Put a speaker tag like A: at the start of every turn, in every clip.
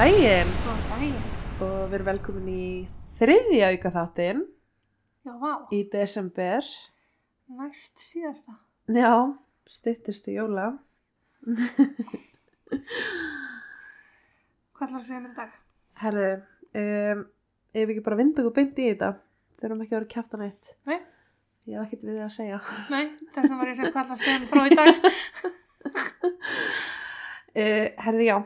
A: daginn
B: Góðan daginn.
A: og við erum velkomin í þriðja auka þáttinn
B: Já, vá.
A: í desember.
B: Næst síðasta.
A: Já, styttist í jóla.
B: Hvað ætlar að segja mér í dag?
A: Herðu, um, ef við ekki bara vinda okkur beint í þetta, þurfum ekki að vera kæftan eitt.
B: Nei.
A: Ég hef ekkert við þið að segja.
B: Nei, þess vegna var ég að segja hvað ætlar að segja mér frá í dag.
A: Uh, herðu, já,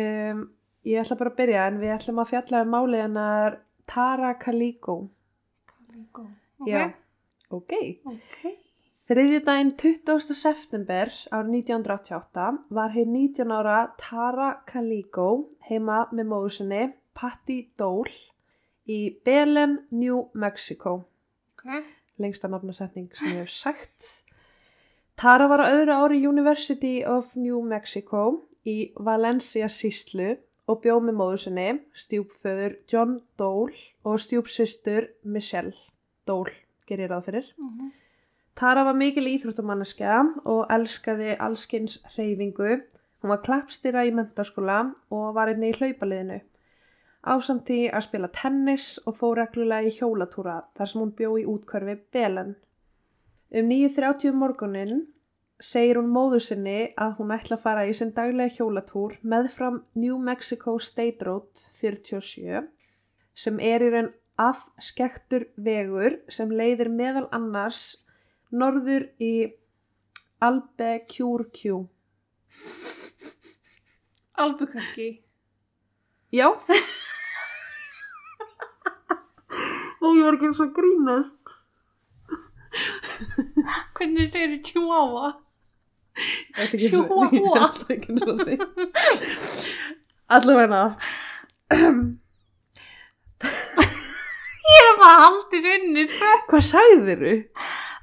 A: um, ég ætla bara að byrja en við ætlum að fjalla um málið hennar Tara Kaliko.
B: Kalíkó. Ok.
A: Já, ok.
B: Ok.
A: Þriðjudaginn 20. september árið 1988 var hér 19 ára Tara Kaliko heima með móðu sinni Patti Dole í Belen, New Mexico.
B: Ok.
A: Lengsta nafnasetning sem ég hef sagt. Tara var á öðru ári University of New Mexico í Valencia síslu og bjóð með móðu sinni, stjúpföður John Dole og stjúpsystur Michelle Dole, gerir ráð fyrir.
B: Mhm.
A: Tara var mikil íþróttamanneskja og elskaði allskins hreyfingu. Hún var klappstýra í mentaskóla og var einni í hlaupaliðinu. Ásamt því að spila tennis og fór reglulega í hjólatúra þar sem hún bjó í útkörfi Belen. Um 9.30 morgunin segir hún móður sinni að hún ætla að fara í sinn daglega hjólatúr meðfram New Mexico State Road 47 sem er í raun afskektur vegur sem leiðir meðal annars norður í Albuquerque.
B: Albuquerque.
A: Já. og ég var ekki eins og grínast.
B: Hvernig segir
A: eins og-
B: Chihuahua.
A: Það er ekki eins og því. Allavega.
B: Ég er bara haldið unnið.
A: Hvað sagðirðu?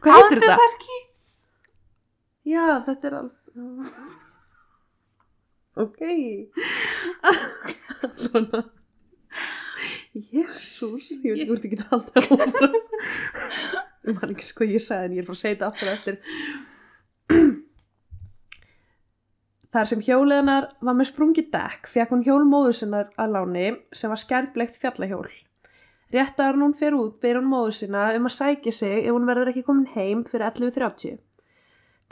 A: Hvað heitir þetta? Já, þetta er alveg... Ok. Svona. Jésús, ég veit ekki hvort ég geta alltaf hófram. Ég man ekki sko ég sagði en ég er bara að segja þetta aftur eftir. Þar sem hjóliðanar var með sprungið dekk fekk hún hjólmóðu sinnar að láni sem var skærbleikt fjallahjól. Rétt að hún fer út ber hún móðu sinna um að sækja sig ef hún verður ekki komin heim fyrir 11.30.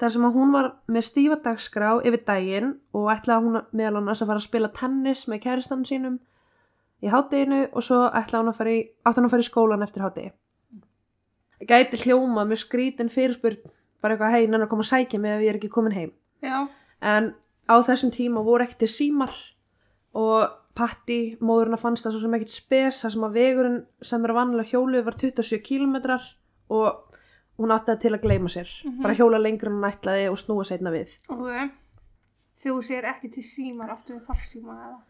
A: Þar sem hún var með stífa dagskrá yfir daginn og ætlaði hún meðal annars að fara að spila tennis með kæristanum sínum í hátteginu og svo ætlaði hún að fara í, að fara í skólan eftir hátegi. Gæti hljóma mjög skrítin fyrirspurn, bara eitthvað hei, nennar að koma að sækja mig ef ég er ekki komin heim.
B: Já.
A: En á þessum tíma voru ekkert til símar og Patti, móðurinn fannst það svo sem ekkert spes, það sem að vegurinn sem er vanlega hjólu var 27 kilometrar og hún átti það til að gleyma sér.
B: Mhm.
A: Bara hjóla lengur en hún ætlaði og snúa seinna við.
B: Ok. Þú segir ekki til símar, áttu við farsíma eða?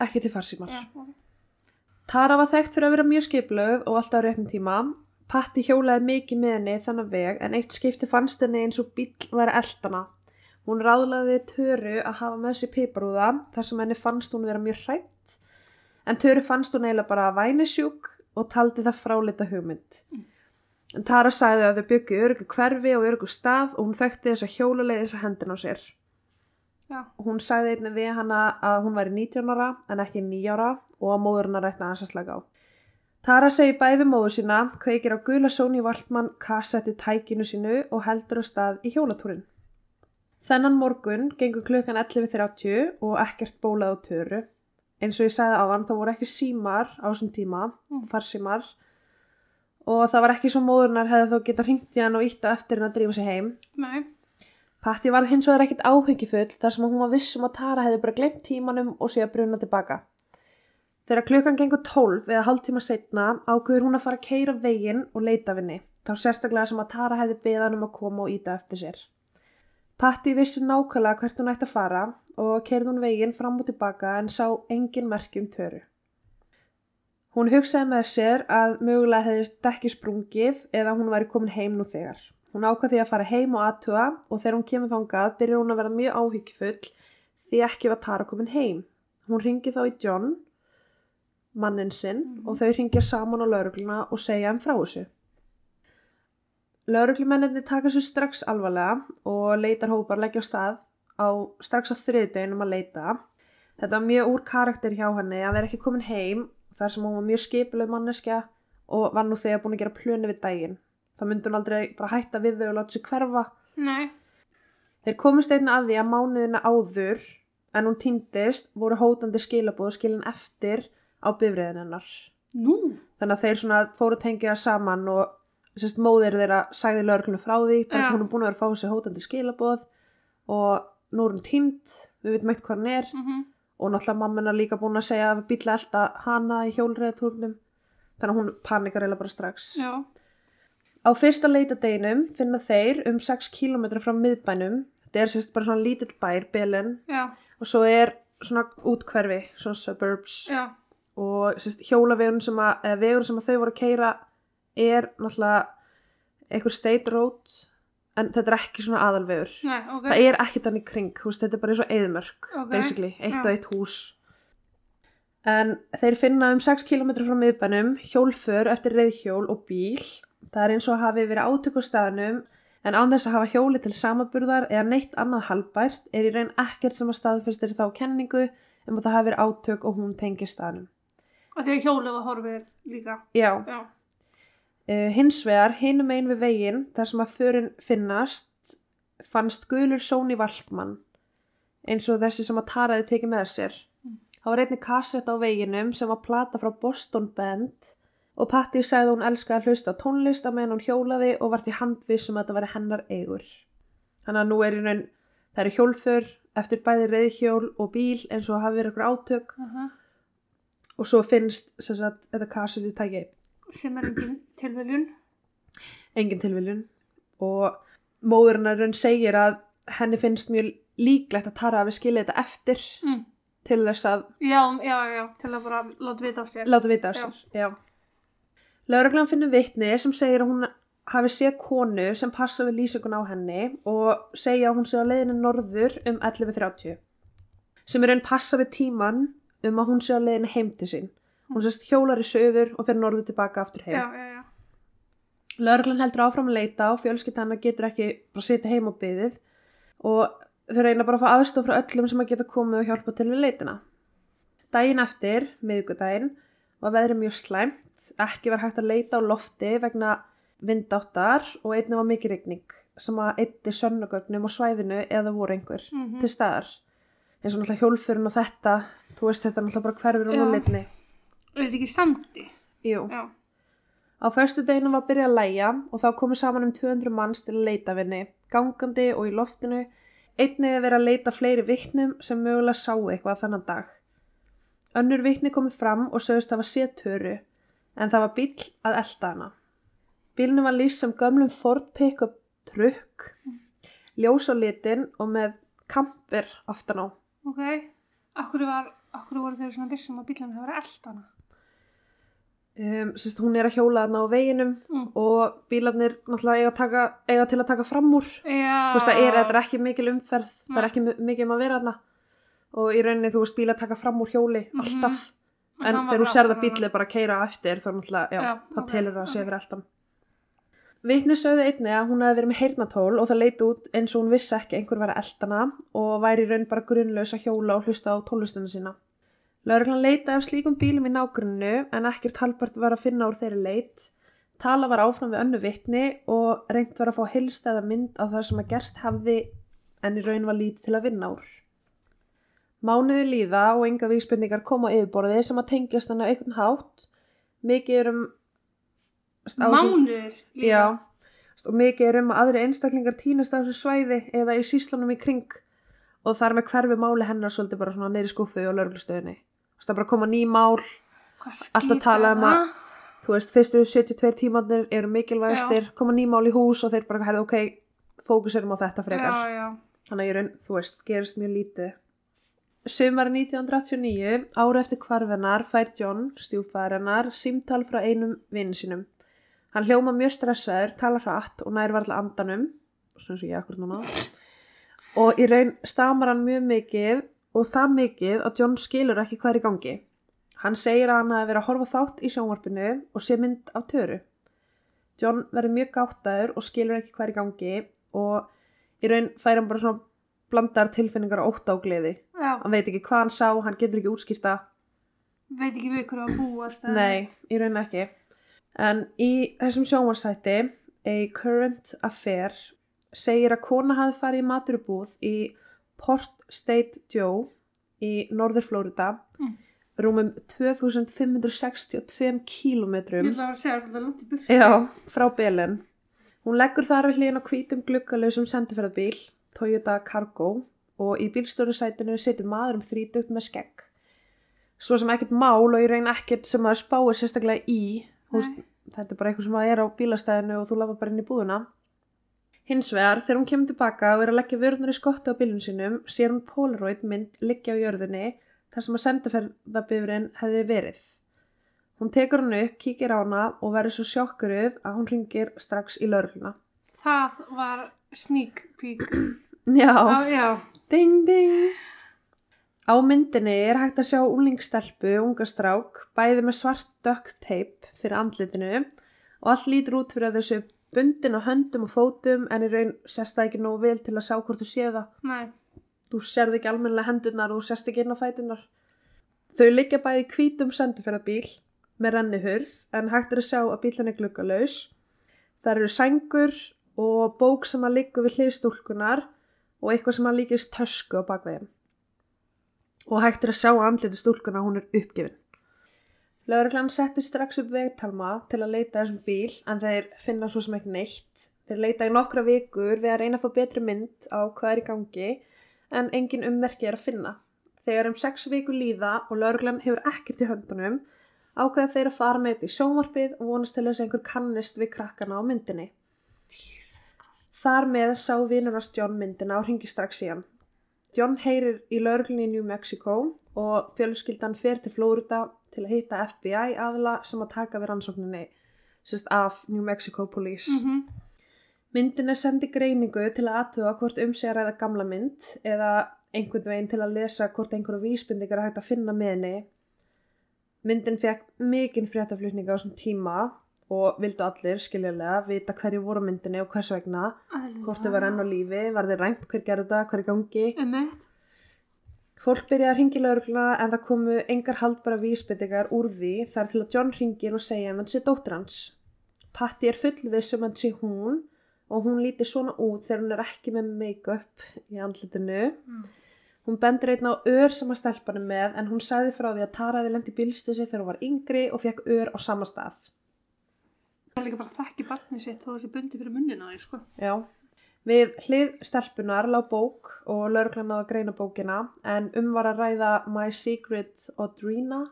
A: Ekki til farsímar.
B: Já. ok.
A: Tara var þekkt fyrir að vera mjög skiplöð og alltaf á réttum tíma. Patti hjólaði mikið með henni þannig veg en eitt skipti fannst henni eins og bíl væri eldana. Hún ráðlaði Töru að hafa með sér piparúða þar sem henni fannst hún vera mjög hrætt en Töru fannst hún eiginlega bara vænisjúk og taldi það frálita hugmynd. En Tara sagði að þau byggju örgu hverfi og örgu stað og hún þekkti þess að hjólaleiði þess að hendin á sér.
B: Já.
A: Hún sagði einnig við hana að hún væri 19 ára en ekki 9 ára og að móðurinn að rækna hans að slaka á. Tara segi bæði móður sína, kveikir á gula Sony Walkman kassettu tækinu sínu og heldur á stað í hjólatúrin. Þennan morgun gengur klukkan 11.30 og ekkert bólað á töru. Eins og ég sagði áðan þá voru ekki símar á þessum tíma,
B: Mm.
A: farsímar og það var ekki svo móðurnar hefði þó geta hringt í hann og ítta eftir hann að drífa sig heim.
B: Nei.
A: Patti var hins vegar ekkert áhengifull þar sem hún var viss um að Tara hefði bara glemt tímanum og sé að bruna tilbaka. Þegar klukkan gengur 12 eða hálftíma setna ákveður hún að fara að keira veginn og leita henni. Þá sérstaklega sem að Tara hefði beðan um að koma og íta eftir sér. Patti vissi nákvæmlega hvert hún ætti að fara og keirði hún veginn fram og tilbaka en sá engin merki um töru. Hún hugsaði með sér að mögulega hefði dekki sprungið eða hún væri komin heim nú þegar. Hún ákvað því að fara heim og aðtuga og þegar hún kemur þangað byrjar hún að vera mjög áhyggjufull því ekki var Tara komin heim. Hún ringi þá í John, mannin sinn,
B: Mhm.
A: og þau ringja saman á laurugluna og segja um frá þessu. Lauruglumenninni taka sér strax alvarlega og leitarhópar leggja á stað á strax á þriðdeginum að leita þetta var mjög úr karakter hjá henni að vera ekki komin heim þar sem hún var mjög skipuleg manneskja og var nú þegar búin að gera plönu við daginn. Það myndi hún aldrei bara hætta við þau og láta sig hverfa.
B: Nei.
A: Þeir komust einnig að því að mánuðina áður en hún týndist voru hótandi skilabóð skilin eftir á bifriðin hennar.
B: Nú?
A: Þannig að þeir fóru tengja saman og sérst móðir þeirra sagði lögreglunum frá því, bara hún er búin að vera að fá sér hótandi skilabóð og nú er hún týnd, við veitum eitt hvað hann er.
B: Mm
A: og náttúrulega mamma hennar líka búin að segja að bíla elda hana í hjólreiðatúrnum. Þannig að hún panikar eða bara strax.
B: Já.
A: Á fyrsta leitadeginum finna þeir um 6 km frá miðbænum, þetta er sérst bara svona lítill bær, Belin, og svo er svona útkverfi, svona suburbs.
B: Já.
A: og sérst, hjólavegun sem að, vegun sem að þau voru að keira er náttúrulega einhver state road en þetta er ekki svona aðalvegur
B: Nei, ok.
A: það er ekkert í kring, veist, þetta er bara eins og eðmörk
B: Ok,
A: basically, eitt
B: já.
A: og eitt hús en þeir finna um 6 km frá miðbænum hjólför eftir reyðhjól og bíl það er eins og hafi verið átök á staðnum en án þess að hafa hjóli til samaburðar eða neitt annað halbært er í raun ekkert sem að staðfyrstir þá kenningu um að það hafi verið átök og hún tengi staðnum
B: Og því að hjólið var horfið líka.
A: já,
B: Já.
A: Uh, hins vegar, hinum einn við veginn, þar sem að förin finnast, fannst gulur Sóni Valkmann, eins og þessi sem að Taraði tekið með sér. Það var einnig kassett á veginum sem var plata frá Boston Band og Patti sagði að hún elskaði að hlusta tónlist á meðan hún hjólaði og var því handviss um að þetta væri hennar eigur. Þannig að nú er í raun, það eru hjólfur eftir bæði reyðhjól og bíl eins og hafi verið ykkur átök
B: Uh
A: og svo finnst sem sagt, þetta kassett í tæki
B: Sem er engin tilviljun.
A: engin tilviljun og móðurinn raun segir að henni finnst mjög líklegt að Tara hafi skilið þetta eftir
B: Mm.
A: til þess að
B: Já, já, já. Til að bara láta vita á sér.
A: láta vita af sér. Já. Lögreglan finnur vitni sem segir að hún hafi séð konu sem passa við lýsingun á henni og segja að hún sé á leiðinu norður um 11.30 sem er raun passa við tíman um að hún sé á leiðinu heim til sín. Hún sérst hjólar í söður og fyrir norður tilbaka aftur heim.
B: Já, já, já.
A: Lörglan heldur áfram að leita og fjölskylda hennar getur ekki bara sitja heim á byðið og þau reyna bara að fá aðstof frá öllum sem að geta komið og hjálpa til við leitina. Daginn eftir, miðvikudaginn, var veðrið mjög slæmt, ekki var hægt að leita á lofti vegna vindáttar og einnig var mikið rigning sem að eitti sönnugögnum á svæðinu eða voru einhver
B: Mm
A: til staðar. Eins og náttúrulega hjólfurinn og þetta, þú veist þetta er náttúrulega bara hverfur og
B: Já. Er þetta ekki sandi?
A: Jú.
B: Já.
A: Á förstu deginu var byrjað að læja og þá komu saman um 200 manns til að leita henni, gangandi og í loftinu. Einnig er verið að leita fleiri vittnum sem mögulega sáu eitthvað þannan dag. Önnur vittni komið fram og sögust hafa séð töru, en það var bíl að elda hana. Bílnu var lýst sem gömlum Ford Pickup trukk, ljós á litin og með kamper aftan á.
B: Ok. Akkur, var, akkur voru þau svona vissum að bílinn hefur verið eldana?
A: Um, sérst, hún er að hjóla þarna á veginum
B: Mm.
A: og bílarnir náttúrulega eiga, taka, eiga til að taka fram úr.
B: Já.
A: þú veist það er, er ekki mikil umferð það er ekki mi- mikið um að vera þarna og í rauninni þú veist bíla taka fram úr hjóli
B: Mhm.
A: alltaf,
B: En
A: þegar þú serða bílið bara að keira eftir þá náttúrulega, já,
B: Já,
A: þá
B: ok,
A: telur það að sé fyrir eldan Vitni sögðu einnig að hún hefði verið með heyrnatól og það leiti út eins og hún vissi ekki einhver var að eldana og væri í raun bara grunnlaus að hjóla og hlusta á tónlistina sína. Lörglan leita af slíkum bílum í nágrunnu en ekkert halbart var að finna úr þeirri leit. Tala var áfram við önnu vitni og reynt var að fá heilstæða mynd af það sem að gerst hefði en í raun var lítið til að vinna úr. Mánuði líða og enga vísbendingar koma á yfirborði sem að tengjast hann á einhvern hátt. Mikið er um...
B: Mánuður.
A: Já, og mikið er um að aðri einstaklingar týnast á þessu svæði eða í síslanum í kring og þar með hverfi máli hennar svolítið bara svona neyri skuffu og lörglustöðinni. Það bara koma ný mál, Alltaf tala um að- þú veist, fyrstu 72 tímanir eru mikilvægastir, koma ný mál í hús og þeir bara herðu ok, fókusirum á þetta frekar.
B: Já, já.
A: Þannig að þú veist, gerist mjög lítið. Sumari 1989, ára eftir hvarfennar, fær John, stjúfæður hennar, símtal frá einum vinn sínum. Hann hljóma mjög stressaður, talar hratt og nær varla andanum, svona og ég akkur núna. Og í raun stamar hann mjög mikið og það mikið að John skilur ekki hvað er í gangi. Hann segir að hann hafi verið að horfa á þátt í sjónvarpinu og sé mynd af töru. John verður mjög gáttaður og skilur ekki hvað er í gangi og í raun fær hann bara svona blandar tilfinningar og ótta og gleði.
B: Já,
A: Hann veit ekki hvað hann sá, hann getur ekki útskýrta.
B: veit ekki við hverju að búast.
A: Nei, í raun ekki. En í þessum sjónvarsætti, A Current Affair, segir að kona hafi farið í maturubúð í Port State Joe í norður Flórida,
B: Mm.
A: rúmum 2562 kílómetrum.
B: Ég ætla að vera að segja að þetta er langt í burtu.
A: Já, frá Belen. Hún leggur þar við hlýðin á hvítum gluggalösum sendiferðabíl, Toyota Cargo, og í bílstjórasætinu situr maður um þrítugt með skegg. Svo sem ekkert mál og í raun ekkert sem maður spáir sérstaklega í. Húst, þetta er bara eitthvað sem maður er á bílastæðinu og þú lafa bara inn í búðuna. Hins vegar, þegar hún kemur tilbaka og er að leggja vörðunar í skotta á bílun sínum, sér hún Polaroid mynd liggja á jörðinni þar sem að sendiferðabifrin hefði verið. Hún tekur hann upp, kíkir á hana og verður svo sjokkuruð að hún ringir strax í laurluna.
B: Það var sneak peek.
A: Já,
B: Já, já.
A: ding ding. Á myndinni er hægt að sjá unglingstelpu, unga strák, bæði með svart duct tape fyrir andlitinu og allt lítur út fyrir að þessu bundin á höndum og fótum en í raun sérst það ekki nógu vel til að sjá hvort þú sé það.
B: Nei.
A: Þú sérð ekki almennilega hendurnar og þú sérst ekki inn á fætunar. Þau liggja bæði í hvítum sendiferðabíl með rennihurð en hægt er að sjá að bílinn er gluggalaus. Það eru sængur og bók sem að liggur við hliðstúlkunar og eitthvað sem að líkist tösku á bakveginn. Og hægt er að sjá að andliti stúlkuna hún er uppgefin. Lögreglan setti strax upp vegtalma til að leita þessum bíl en þeir finna svo sem ekki neitt. Þeir leita í nokkra vikur við að reyna að fá betri mynd á hvað er í gangi en engin ummerki er að finna. Þegar um sex vikur líða og lögreglan hefur ekkert í höndunum ákveða þeir að fara með þetta í sjónvarpið og vonast til þess að einhver kannist við krakkana á myndinni. Þar með sá vinunast John myndina og ringi strax í hann. John heyrir í lauruglunni í New Mexico og fjölskyldan fer til Florida til að hitta FBI aðla sem að taka við rannsókninni sérst af New Mexico Police.
B: Mm
A: Myndin er sendi greiningu til að aðtuga hvort um sig að ræða gamla mynd eða einhvern veginn til að lesa hvort einhverju vísbendingar er hægt að finna með henni. Myndin fekk mikinn fréttaflutninga á þessum tíma og vildu allir skiljulega vita hverju voru myndinni og hvers vegna, hvort þau var enn á lífi, var þeir rænt, hver gerðu það, hver er gangi.
B: Emmett.
A: Fólk byrjaði að ringi laurugla en það komu engar haldbara vísbendingar úr því þar til að John ringir og segja að hann sé dóttir hans. Patti er fullviss um hann sé hún og hún líti svona út þegar hún er ekki með make-up í andlitinu.
B: Mm.
A: Hún bendur einn á ör sem að stelpa hann með en hún sagði frá því að Tara hefði lendi bílstösi þegar hún var yngri og fekk ör á sama stað.
B: Það er líka bara að þekki barnið sitt þó þessi bundi fyrir munnina því, sko.
A: Já. Við hlið stelpunar lág bók og lauruglan náði að greina bókina en um var að ræða My Secret Audrina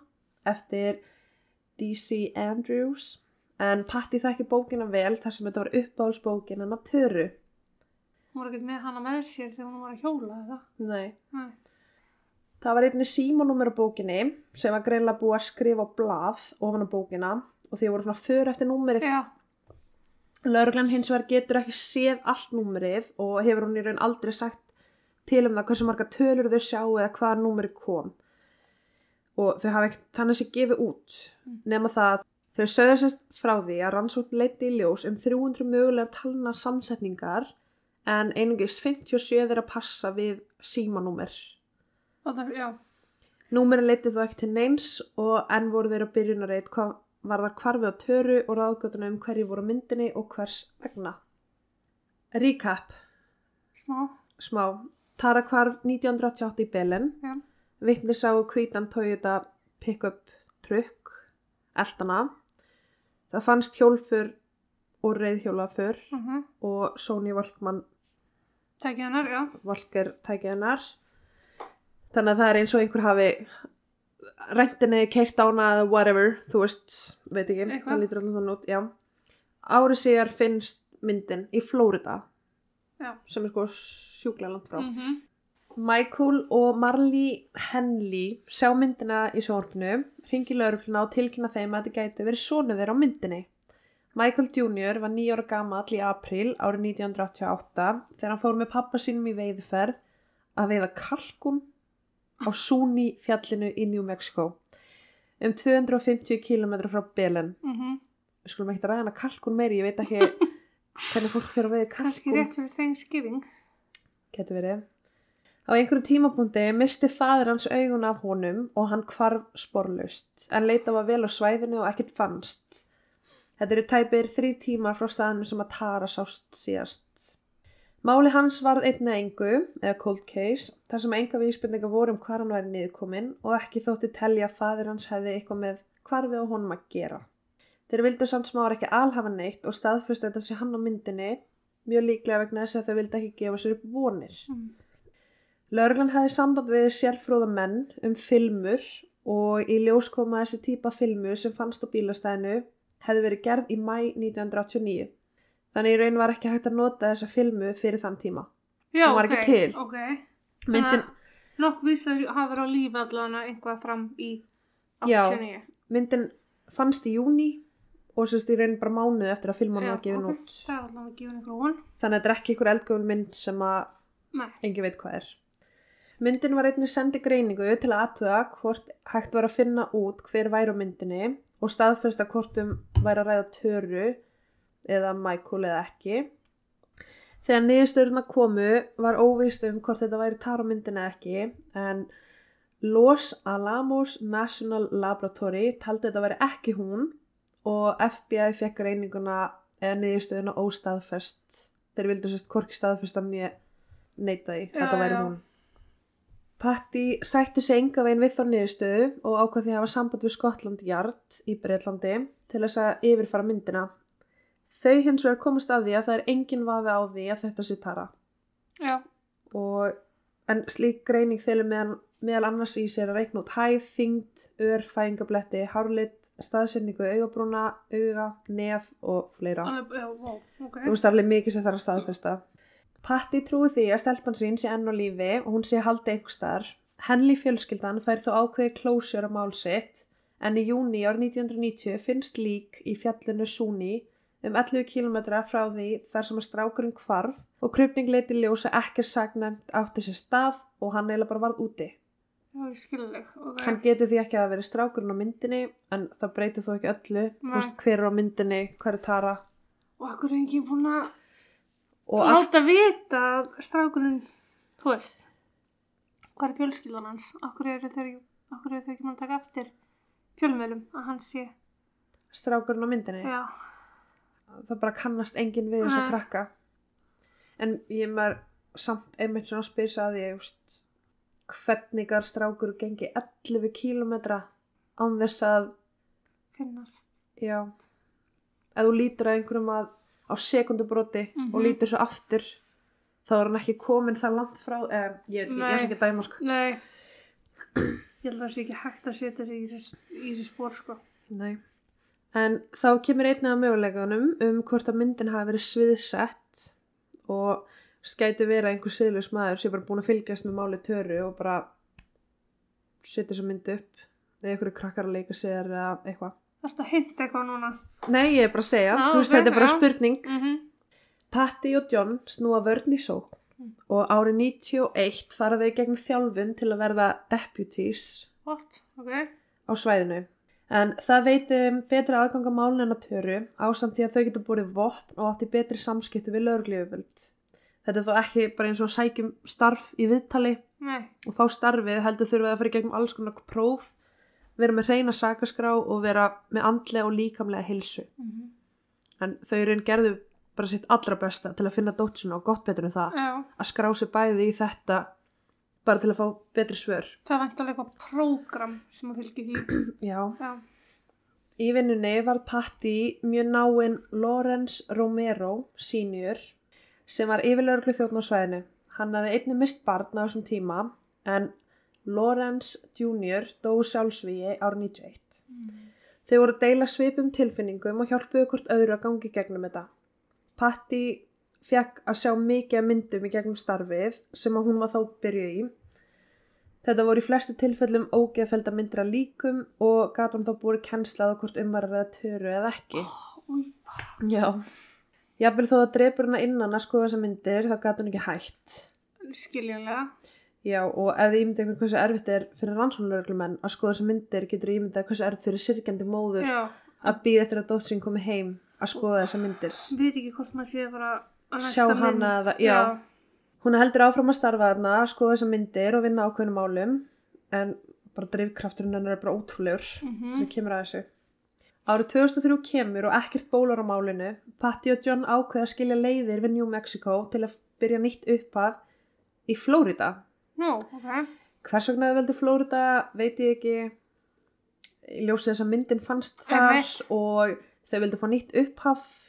A: eftir D.C. Andrews en Patti þekki bókina vel þar sem þetta var uppáhaldsbókin hennar Töru.
B: Hún var ekkert með hana með sér þegar hún var að hjóla eða.
A: Nei.
B: Nei.
A: Það var einnig símanúmer á bókinni sem var greinlega búið að skrifa á blað ofan á bókina og því voru svona för eftir númerið.
B: Já.
A: Lörglann hins vegar getur ekki séð allt númerið og hefur hún í raun aldrei sagt til um það hversu marga tölur þau sjá eða hvaða númerið kom. Og þau hafa ekkert þannig sér gefið út nema það þau sögðu sérst frá því að rannsókn leiti í ljós um 300 mögulegar talna samsetningar en einungis 57 þeirra passa við símanúmer. Númerin leiti þó ekki til neins og enn voru þeirra byrjunarreit hvað var þar hvarfið á töru og ráðgötuna um hverju voru myndinni og hvers vegna. Recap,
B: Smá.
A: smá. Tara hvarf 1988 í Belen.
B: Já.
A: Vittni sá hvítan Toyota pick-up trukk, eldana. Það fannst hjólfur og reyðhjólafur
B: Uh -huh.
A: og Sony Walkman
B: Tækið hennar, já.
A: Valker tækið hennar. Þannig að það er eins og einhver hafi rentinni keirt ána eða whatever, þú veist, veit ekki,
B: Eitthvað.
A: það lítur alveg þannig út, já. Árið síðar finnst myndin í Flórida, sem er sko sjúklega langt frá.
B: Mm -hmm.
A: Michael og Marley Henley sjá myndina í sjónvarpinu, ringi laurugluna og tilkynna þeim að þetta gæti verið sonu þeirra á myndinni. Michael Jr. var nýjára gamall í april árið 1988 þegar hann fór með pappa sínum í veiðferð að veiða kalkun á Suni fjallinu í New Mexico um 250 km frá Belen.
B: Mm -hmm.
A: Við skulum ekki ræða hana kalkun meiri, ég veit ekki hvernig fólk fyrir að veiða kalkun.
B: Kannski rétt fyrir Thanksgiving.
A: Getur verið. Á einhverjum tímapunkti misti fadir hans augun af honum og hann hvarf sporlaust en leita var vel á svæðinu og ekkert fannst. Þetta eru tæpir þrý tímar frá staðinu sem að Tara sást síðast. Máli hans varð einna engu, eða cold case, þar sem enga vísbyrninga voru um hvar hann væri niðurkominn og ekki þótti telja að fadir hans hefði eitthvað með hvarfið á honum að gera. Þeir vildu samt sem ára ekki alhafa neitt og staðfyrst þetta sé hann á myndinni, mjög líklega vegna þess að þau vildi ekki gefa sér upp vonir.
B: Mm.
A: Lörglan hefði samband við sérfróða menn um filmur og í ljós koma þessi típa filmu sem fannst á bílastæðinu hefði verið gerð í mæ 1989. Þannig í raun var ekki hægt að nota þessa filmu fyrir þann tíma.
B: Já,
A: Hún var
B: ok,
A: ekki til.
B: Ok,
A: Myndin,
B: nokk víst að hafa verið á lífi allan einhvað fram í
A: Já.
B: 89.
A: myndin fannst í júni og sérst í raun bara mánuð eftir að filman var gefin út.
B: Einhver.
A: Þannig að þetta er ekki ykkur eldgöfun mynd sem að
B: Nei,
A: engin veit hvað er. Myndin var einnig sendi greiningu til að aðtöða hvort hægt var að finna út hver væri á myndinni og staðfesta hvort um væri að ræða töru eða Michael eða ekki. Þegar niðurstöðurna komu var óvíst um hvort þetta væri tar á myndinni eða ekki en Los Alamos National Laboratory taldi þetta væri ekki hún og FBI fekk greininguna eða niðurstöðuna óstaðfest. Þeir vildu sérst hvorki staðfesta nýja neita því,
B: Já,
A: þetta væri hún. Patti sætti sig enga veginn við þá niðurstöðu og ákvað því að hafa samband við Skotland Yard í Breitlandi til þess að yfirfara myndina. Þau hins vegar komast að því að það er engin vafi á því að þetta sé Tara.
B: já,
A: Og, en slík greining fylgur meðal, meðal annars í sér að reikna út hæð, þyngd, ör, fæingabletti, hárlit, staðsetningu, augabrúna, auga, nef og fleira.
B: já, wow, ok.
A: Þú veist það er alveg mikið sem þarf að staðfesta. Patti trúi því að stelpan sín sé enn á lífi og hún sé haldið einhver starf. Henley fjölskyldan fær þó ákveði klósjör á mál sitt en í júni ár 1990 finnst lík í fjallinu Súni um 11 km frá því þar sem að strákurinn hvarf og krupning leiti ljósa ekki sagnemt átti sér stað og hann eiginlega bara varð úti.
B: Já, ég skilur þig, ok.
A: Hann getur því ekki að vera strákurinn á myndinni en það breytir þó ekki öllu. Þú veist hver er á myndinni, hver er Tara
B: Og akkur er ekki búin að láta vita að strákurinn, þú veist, hvað er fjölskyldan hans? Akkur eru þau, þau ekki búin að taka eftir fjölmjölum að hann sé,
A: strákurinn á myndinni.
B: já,
A: það bara kannast enginn við þess að krakka en ég maður samt einmitt svona spyrsa að ég just, hvernig að strákur gengi 11 kílometra án þess að
B: finnast.
A: já ef þú lítur að einhverjum að á sekundubróti
B: Mhm.
A: og lítur svo aftur þá er hann ekki komin það langt frá eh, ég er ekki dæma sko
B: Nei, ég held að það sé ekki hægt að setja sig í þessi spór, sko.
A: Nei. En þá kemur einnig að möguleikunum um hvort að myndin hafi verið sviðsett og skæti vera einhver siðlust maður sem er bara búin að fylgjast með máli töru og bara setja þessa mynd upp eða einhverju krakkar að leika sér eða eitthvað.
B: Það er að hinta eitthvað núna.
A: Nei, ég er bara að segja,
B: Já,
A: þú veist þetta er bara spurning.
B: Mm -hmm.
A: Patti og John snúa vörn í sók
B: Mm.
A: og árið 91 fara þau gegn þjálfun til að verða deputies
B: What? Ok.
A: á svæðinu. En það veitum betri aðganga málun en að töru ásamt því að þau geta búið vopn og átti betri samskipti við lögurlífuvöld. Þetta er þó ekki bara eins og sækjum starf í viðtali
B: Nei.
A: og fá starfið heldur þurfið að fara í gegnum alls konar próf, vera með reyna sakaskrá og vera með andlega og líkamlega hilsu.
B: Mm -hmm.
A: En þau eru einn gerðu bara sitt allra besta til að finna dótsuna og gott betur en það
B: Já,
A: að skrá sig bæði í þetta bara til að fá betri svör.
B: það vant alveg eitthvað prógram sem að fylgi því.
A: Já.
B: Já.
A: Í vinnunni var Patti mjög náinn Lorenz Romero senior sem var yfirlörglu þjóðn á svæðinu. Hann hafði einnig mist barn á þessum tíma en Lorenz junior dó sjálfsvíi árið 91. Þau voru að deila svipum tilfinningum og hjálpuðu hvort öðru að gangi gegnum þetta. Patti fekk að sjá mikið myndum í gegnum starfið sem að hún var þá byrjuð í. Þetta voru í flestu tilfellum ógeðfelda myndir af líkum og gat hún þá búið kenslað á hvort umvarar eða töru eða ekki.
B: Új,
A: Já. Jafnvel þó að drepur hana innan að skoða þessa myndir þá gat hún ekki hætt.
B: skiljanlega.
A: Já og ef þið ímyndið ykkur hversu erfitt er fyrir rannsóknaröglumenn að skoða þessa myndir getur ímyndið hversu erfitt fyrir syrgjandi móður
B: Já,
A: að býða eftir að dótt sín komi heim að skoða þessa myndir.
B: veit ekki hvort maður sé að fara að
A: Sjá hana
B: mynd.
A: eða- já. Hún heldur áfram að starfa þarna, skoða þessar myndir og vinna ákveðnum málum en bara drifkrafturinn hennar er bara ótrúlegur
B: Mhm.
A: þegar kemur að þessu. Árið 2003 kemur og ekkert bólar á málinu. Patti og John ákveða að skilja leiðir við New Mexico til að byrja nýtt upphaf í Flórida.
B: Nú, ok.
A: Hvers vegna þau veldu Flórida veit ég ekki. Í ljósi þess að myndin fannst þar og þau vildu fá nýtt upphaf.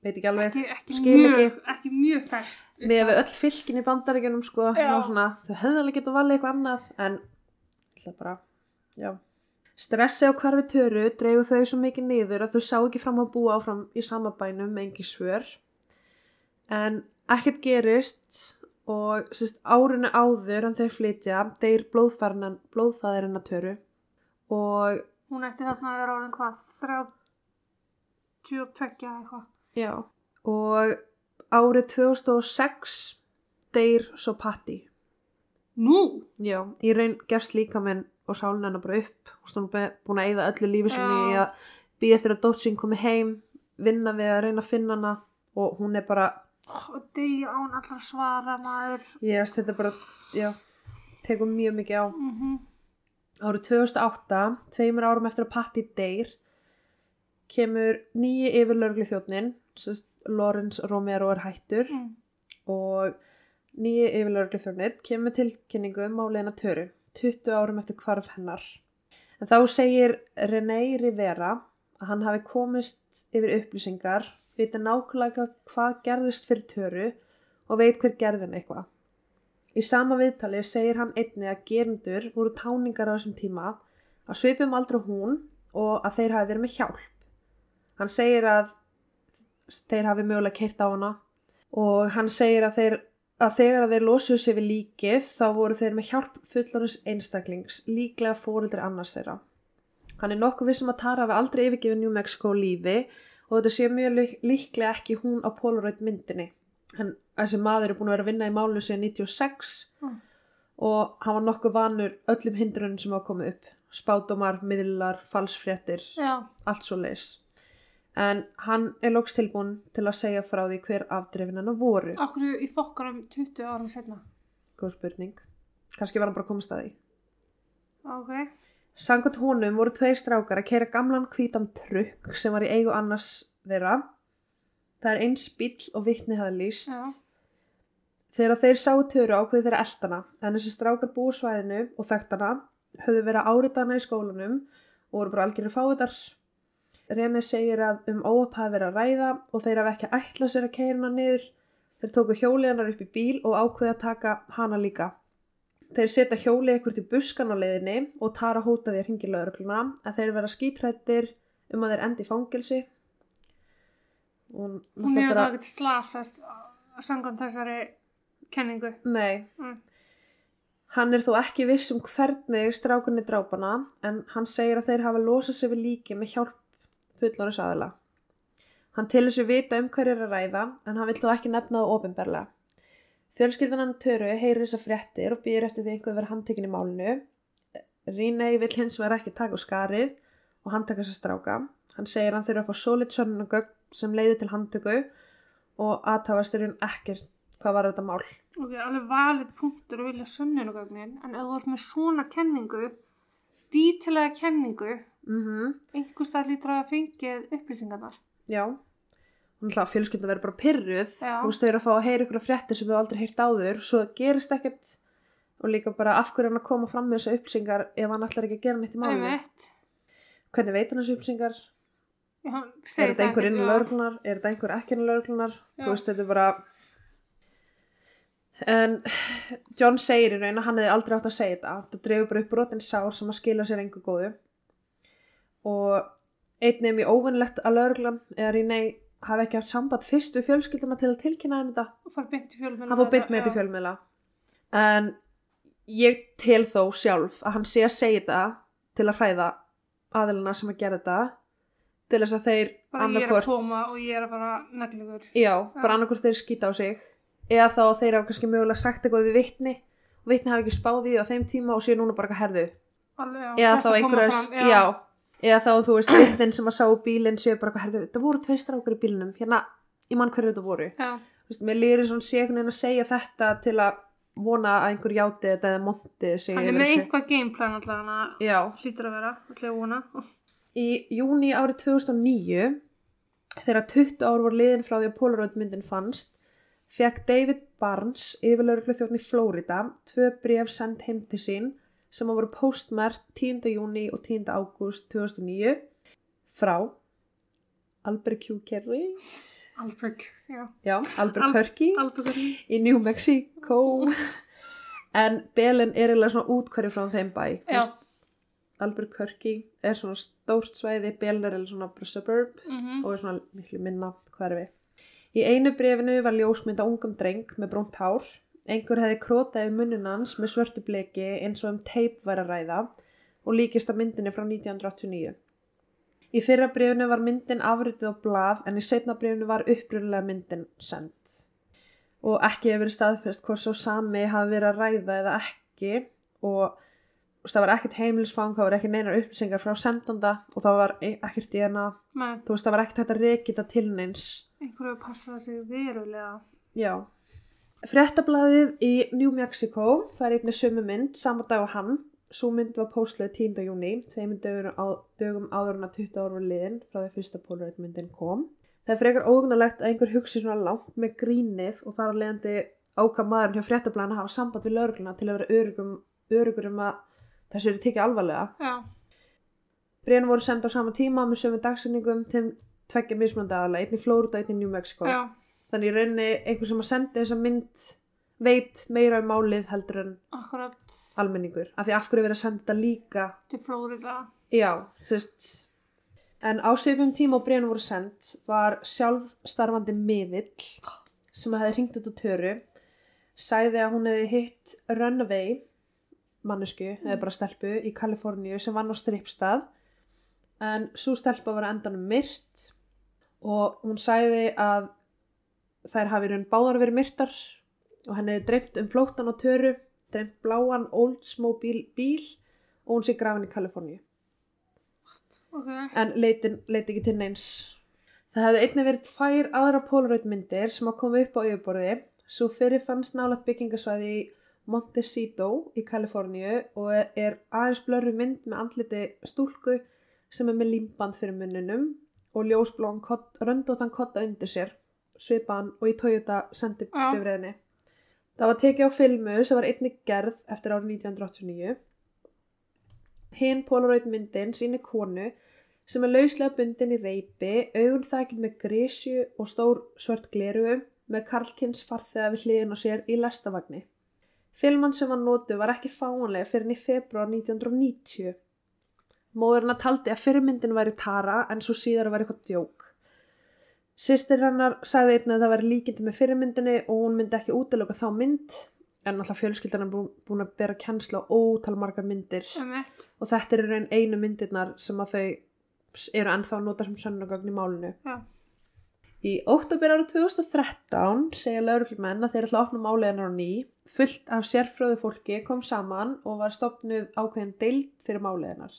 A: Veit ekki alveg.
B: Ekki, ekki, mjög, ekki mjög fest.
A: Við öll fylkin í bandaríkjunum sko. Þau hefðu alveg getað valið eitthvað annað en það bara, já. Stressi á hvarfi töru dreigu þau svo mikið niður að þau sá ekki fram að búa áfram í sama bænum með engi svör. En ekkert gerist og sérst, árinu áður en þau flytja deyr blóðfæðirinn að töru og
B: Hún ætti þarna að vera orðin hvað, 32 eða eitthvað.
A: Já, og árið 2006 deyr svo Patti.
B: Nú?
A: Já, í raun gefst líka minn og sálinn hennar bara upp og stóðum búin að eyða öllu lífi sinni í
B: Já.
A: að býja eftir að dótt sín komi heim vinna við að reyna að finna hana og hún er bara,
B: Og deyja án allar svara maður.
A: ég veist þetta bara já, tekur mjög mikið á
B: Mm
A: árið 2008, tveimur árum eftir að Patti deyr kemur nýji yfirlörgli þjóttnin Lawrence Romero er hættur
B: mm.
A: og nýji yfirlörgli þjóttnin kemur tilkynningu um máliðina töru 20 árum eftir hvarf hennar en þá segir René Rivera að hann hafi komist yfir upplýsingar vita nákvæmlega hvað gerðist fyrir töru og veit hver gerðin eitthvað Í sama viðtali segir hann einni að gerendur voru táningar á þessum tíma að svipum aldrei hún og að þeir hafi verið með hjálp. Hann segir að þeir hafi mögulega keirt á hana og hann segir að, þeir, að þegar að þeir losuðu sig við líkið þá voru þeir með hjálp fullorins einstaklings, líklega fóruldri annars þeirra. Hann er nokkuð vissum að Tara hafi aldrei yfirgefið New Mexico lífi og þetta sé mjög lík- líklega ekki hún á Polaroid myndinni. En þessi maður er búin að vera að vinna í málinu síðan 96
B: Mm.
A: og hann var nokkuð vanur öllum hindrunum sem hafa komið upp. Spátumar, miðlar, falsfréttir, allt svo leis. En hann er lóks tilbúin til að segja frá því hver afdrefin hennar voru.
B: Akkur í fokkarum 20 árum setna.
A: Góð spurning. Kannski var hann bara komast að því.
B: Ok.
A: Sangat honum voru tveir strákar að keira gamlan hvítan trukk sem var í eigu annars þeirra. Það er eins bíll og vitni hafa lýst.
B: Já.
A: Þegar þeir sáu töru ákveði þeirra eldana en þessi strákar búi á svæðinu og þekktana höfðu verið áritana í skólanum og voru bara algjörðu fáiðar. Rene segir að um óöp hafi verið að ræða og þeir hafi ekki ætlað sér að keira hana niður. Þeir tóku hjólið hennar upp í bíl og ákveði að taka hana líka. Þeir setja hjólið ykkur til buskan á leiðinni og Tara hóta því að ringi lögregluna en þeir vera skítrættir um að þeir endi í fangelsi.
B: Hún hefur það ekkert slasast samkvæmt þessari kenningu.
A: Nei,
B: Mm.
A: Hann er þó ekki viss um hvernig strákunni drápana en hann segir að þeir hafa losað sig við líki með hjálp fullorins aðila. Hann tilur sér vita um hverju er að ræða en hann vil þó ekki nefna það ofinberlega. Fjölskyldan hann Töru heyrir þessar fréttir og býr eftir því einhver verið handtekinn í málinu. Rínei vil hins vegar ekki taka á skarið og handtaka þessar stráka. Hann segir hann þurfa að fá solid sönnugögn sem leiði til handtöku og aðtafasturinn ekkert hvað var þetta mál.
B: Ok, alveg valið punktur að vilja sönnunugögnin, en ef þú ert með svona kenningu, dítilega kenningu,
A: Mhm.
B: einhver stað lítur að fengið upplýsingarnar.
A: Já, fjölskylda verið bara pyrruð, þú veist þau eru að fá að heyra ykkur fréttir sem við aldrei heyrt áður, svo gerist ekkert og líka bara af hverju er hann að koma fram með þessu upplýsingar ef hann ætlar ekki að gera neitt í.
B: Einmitt.
A: Hvernig veit hann þessu upplýsingar? Er þetta einhver inn í
B: já.
A: löglunar? Er þetta einhver ekki inn í löglunar?
B: Já.
A: Þú veist þetta er bara... En John segir í raun að hann hefði aldrei átt að segja þetta. Það dreifur bara upp brotin sár sem að skila sér engu góðu. Og einnig er mjög óvinnlegt að löglan eða Rínei hafi ekki haft samband fyrst við fjölskylduna til að tilkynna þeim þetta.
B: Og fara beint í fjölmjöla.
A: Hann fór beint með þetta í fjölmiðla. En ég tel þó sjálf að hann sé að segja þetta til að hræða aðilina sem að gera þetta til þess að þeir
B: Bara ég er að koma og ég er að fara neglugur.
A: já, bara annarkvort þeir skýta á sig eða þá þeir hafa kannski mögulega sagt eitthvað við vitni og vitni hafa ekki spáð í því á þeim tíma og sé núna bara eitthvað herðu. Eða þá einhverjars, eða þá þú veist vitnin sem að sá bílinn sé bara eitthvað herðu, það voru tveir strákur í bílinnum hérna, ég mann hverju þetta voru. Veist, mér lýri svona sé einhvern veginn að segja þetta til að vona að einhver játi þetta eða monti
B: Hann er með einhvað gameplan
A: Já,
B: hlýtur að vera, vona.
A: í júni árið 2009 þegar 20 ár voru liðin frá því að Polaroid myndin fannst fekk David Barnes yfirlauruglu þjóðn í Flórida tvö bref send heim til sín sem að voru postmert 10. júni og 10. ágúst 2009 frá Albert Q. Kerry
B: Alberg, já.
A: já, Albert
B: Al-
A: Perky
B: Alberg,
A: í New Mexico en Belin er eiginlega svona útkværi frá þeim bæ veist, Albert Perky er svona stórt svæði Belin er eiginlega svona suburb
B: mhm,
A: og er svona miklu minna hverfi. Í einu brefinu var ljósmynd á ungum dreng með brónt hár. Einhver hefði krótað yfir munnin hans með svörtu bleki eins og um teip væri að ræða og líkist að myndinni frá 1989. Í fyrra brefinu var myndin afritið á blað en í setna brefinu var upprunlega myndin send. Og ekki hefur verið staðfest hvort svo sami hafi verið að ræða eða ekki og það var ekkert heimilisfang, það var ekki neinar upplýsingar frá sendanda og það var e- ekkert í hana þú veist það var ekkert hægt að reykita til neins
B: einhverju passa sig verulega.
A: já fréttablaðið í New Mexico það er einnig sömu mynd, sama dag og hann svo mynd var póstlega 10. júni tveimur dögum, á, dögum áður en að 20 ára var liðin frá því fyrsta Polaroid myndin kom það er frekar ógnalegt að einhver hugsi svona langt með grínið og þar að leiðandi ákvað maðurinn hjá fréttablaðin að hafa samband við laurugluna til að vera örugur um að þessu eru tekið alvarlega
B: Já,
A: Bréfin voru senda á sama tíma með sömu dagsendingum til tveggja mismunandi aðalega, einn í Florida, einn í New Mexico.
B: já,
A: Þannig í rauninni einhver sem að senda þessa mynd veit meira um málið heldur en
B: akkurat
A: almenningur. Af því af hverju er verið að senda líka,
B: til Flórida.
A: já, þú veist. En á svipum tíma og bréfin voru sendt var sjálfstarfandi miðill sem hefði hringt út á töru, sagði að hún hefði hitt Runaway mannesku, eða bara stelpu í Kaliforníu sem vann á strippstað en svo stelpa var á endanum myrt og hún sagði að þær hafi raun báðar verið myrtar og henni hefði dreymt um flóttan á töru dreymt bláan Oldsmobile bíl og hún sé grafin í Kaliforníu.
B: Ok,
A: en leitin leiti ekki til neins. Það hefði einnig verið tvær aðra Polaroid myndir sem að koma upp á yfirborði. Svo fyrir fannst nálægt byggingasvæði í Montecito í Kaliforníu og er aðeins blörru mynd með andliti stúlku sem er með límband fyrir munnunum og ljósblón röndóttan kotta undir sér svipan og í Toyota sendi bifræðinni. Það var tekið á filmu sem var einnig gerð eftir árið 1989 Hinn Polaroid myndin sýnir konu sem er lauslega bundin í reypi, augun þakin með grísju og stór svört glerugu með Karlkins farþega við hliðin á sér í lestavagni. Filman sem var notu var ekki fáanlega fyrir í februar 1990. Móðurinn að taldi að fyrirmyndin væri Tara en svo síðar var eitthvað djók. Sistir hennar sagði einnig að það væri líkindi með fyrirmyndinni og hún myndi ekki útiloka þá mynd en alltaf fjölskyldan er bú- búin að bera kennsla á ótal margar myndir
B: emitt.
A: og þetta er raun einu myndirnar sem að þau eru ennþá að nota sem sönnugagn í málinu.
B: Já,
A: Í óttabér árið 2013 segja lauruglumenn að þeir ætla að opna málið hennar á ný. Fullt af sérfröðu fólki kom saman og var stopnuð ákveðin deild fyrir málið hennar.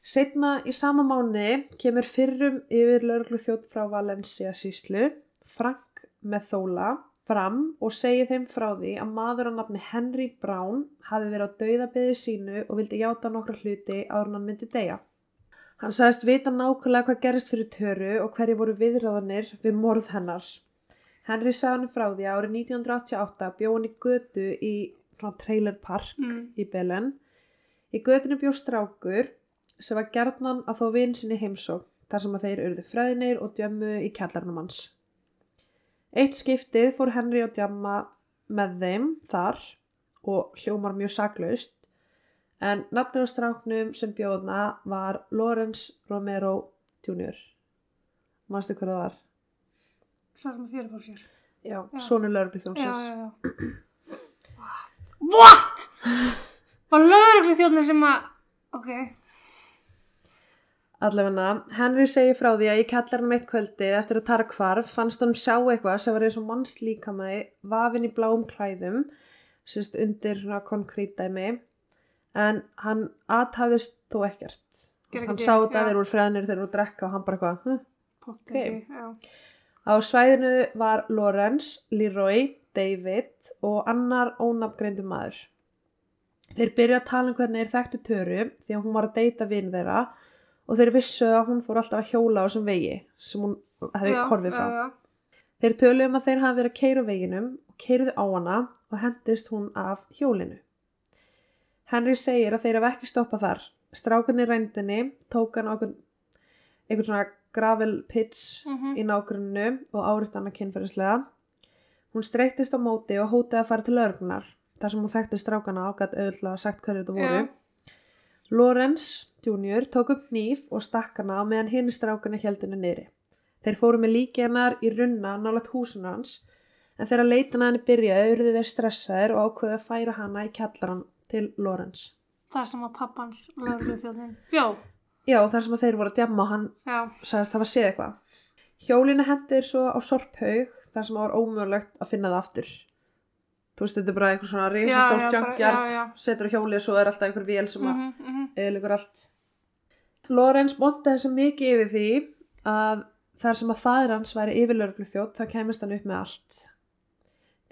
A: Setna í sama mánu kemur fyrrum yfir lauruglu þjótt frá Valencia síslu, Frank Methola, fram og segir þeim frá því að maður á nafni Henry Brown hafi verið á dauðabeði sínu og vildi játa nokkra hluti áður hann myndi deyja. Hann sagðist vita nákvæmlega hvað gerist fyrir töru og hverju voru viðráðanir við morð hennar. Henry sagði hann frá því að árið 1988 bjó hann í götu í svona trailer park
B: mm.
A: í Belen. Í götinu bjó strákur sem var gjarnan að þó vinn sinni heimsók þar sem að þeir urðu fræðinir og djömmu í kjallarnum hans. Eitt skiptið fór Henry að djamma með þeim þar og hljómar mjög saklaust en nafnir á stráknum sem bjóðna var Lawrence Romero Jr. Manstu hvað það var?
B: Sá sem að fyrir fór sér.
A: Já,
B: Já.
A: sonur
B: Já,
A: lögreglufjónsins.
B: já, já. What? Var lögreglu þjóðnir sem að, ok,
A: Allavega, Henry segir frá því að í kjallarnum eitt kvöldi eftir að tara hvarf fannst hann sjá eitthvað sem var eins og mannslíkamæði vafin í bláum klæðum sérst undir konkrétdæmi en hann aðtæðist þó ekkert
B: Gerði
A: hann
B: ekki
A: sá þetta
B: já.
A: þeir voru freðnir þeir voru að drekka og hann bara eitthvað hm?
B: potti, já.
A: Á svæðinu var Lawrence, Leroy, David og annar ónafngreindu maður. Þeir byrja að tala um hvernig þeir þekktu Töru því að hún var að deyta vinn þeirra og þeir vissu að hún fór alltaf að hjóla á þessum vegi sem hún hefði
B: Já,
A: horfið frá.
B: já, já.
A: Þeir tölu um að þeir hafi verið að keira veginum og keiriðu á hana og hendist hún af hjólinu. Henry segir að þeir hafa ekki stoppað þar. Strákunni rændinni tók hann á einhvern, einhvern svona gravel pits
B: Mhm.
A: í nágrunnu og áriðt hana kynferðislega. Hún streyktist á móti og hótaði að fara til örgnar þar sem hún þekkti strákana gæti auðvitað sagt hverju þetta voru. Lawrence Jr. tók upp hníf og stakk hana á meðan hinn strákana heldinu niðri. Þeir fóru með líki hennar í runna nálat húsinu hans en þegar leitin að henni byrjaði urðu þeir stressaðir og ákveðu að færa hana í kjallaran til Lawrence.
B: Það sem að pappans löglu þjóðin. Já,
A: Já, þar sem að þeir voru að djamma og hann
B: já,
A: sagðist hafa séð eitthvað. Hjólinu hendir svo á sorphaug þar sem það var ómögulegt að finna það aftur. Þú veist, þetta er bara eitthvað svona
B: bara-
A: junkyard, setur á hjólið og svo er alltaf einhver vél sem að
B: mhm, mhm.
A: eðlugur allt. Lorenz montaði þessi mikið yfir því að þar sem að fadir hans væri yfirlörglu þjótt þá kemist hann upp með allt.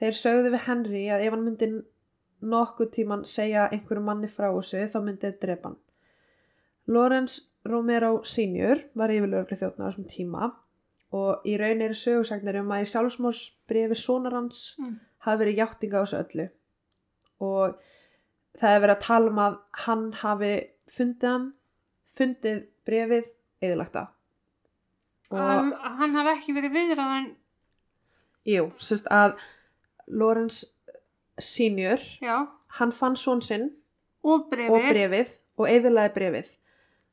A: Þeir sögðu við Henry að ef hann myndi nokkuð tíman segja einhverju manni frá þessu þá myndi þeir drepa hann. Lorenz Romero senior var yfirlörglu þjóttna á þessum tíma og í raun eru sögursagnir um að í sjálfsmórsbrefi sonar hans
B: Mm.
A: Hafi verið játtinga á þessu öllu. Og það hefur verið að tala um að hann hafi fundið hann fundið brefið eðilagt það. Og
B: Að að hann hafi ekki verið viðræðan,
A: jú, sérst að Lorenz senior
B: já,
A: hann fann svon sinn
B: og brefið.
A: og brefið og eðilaði brefið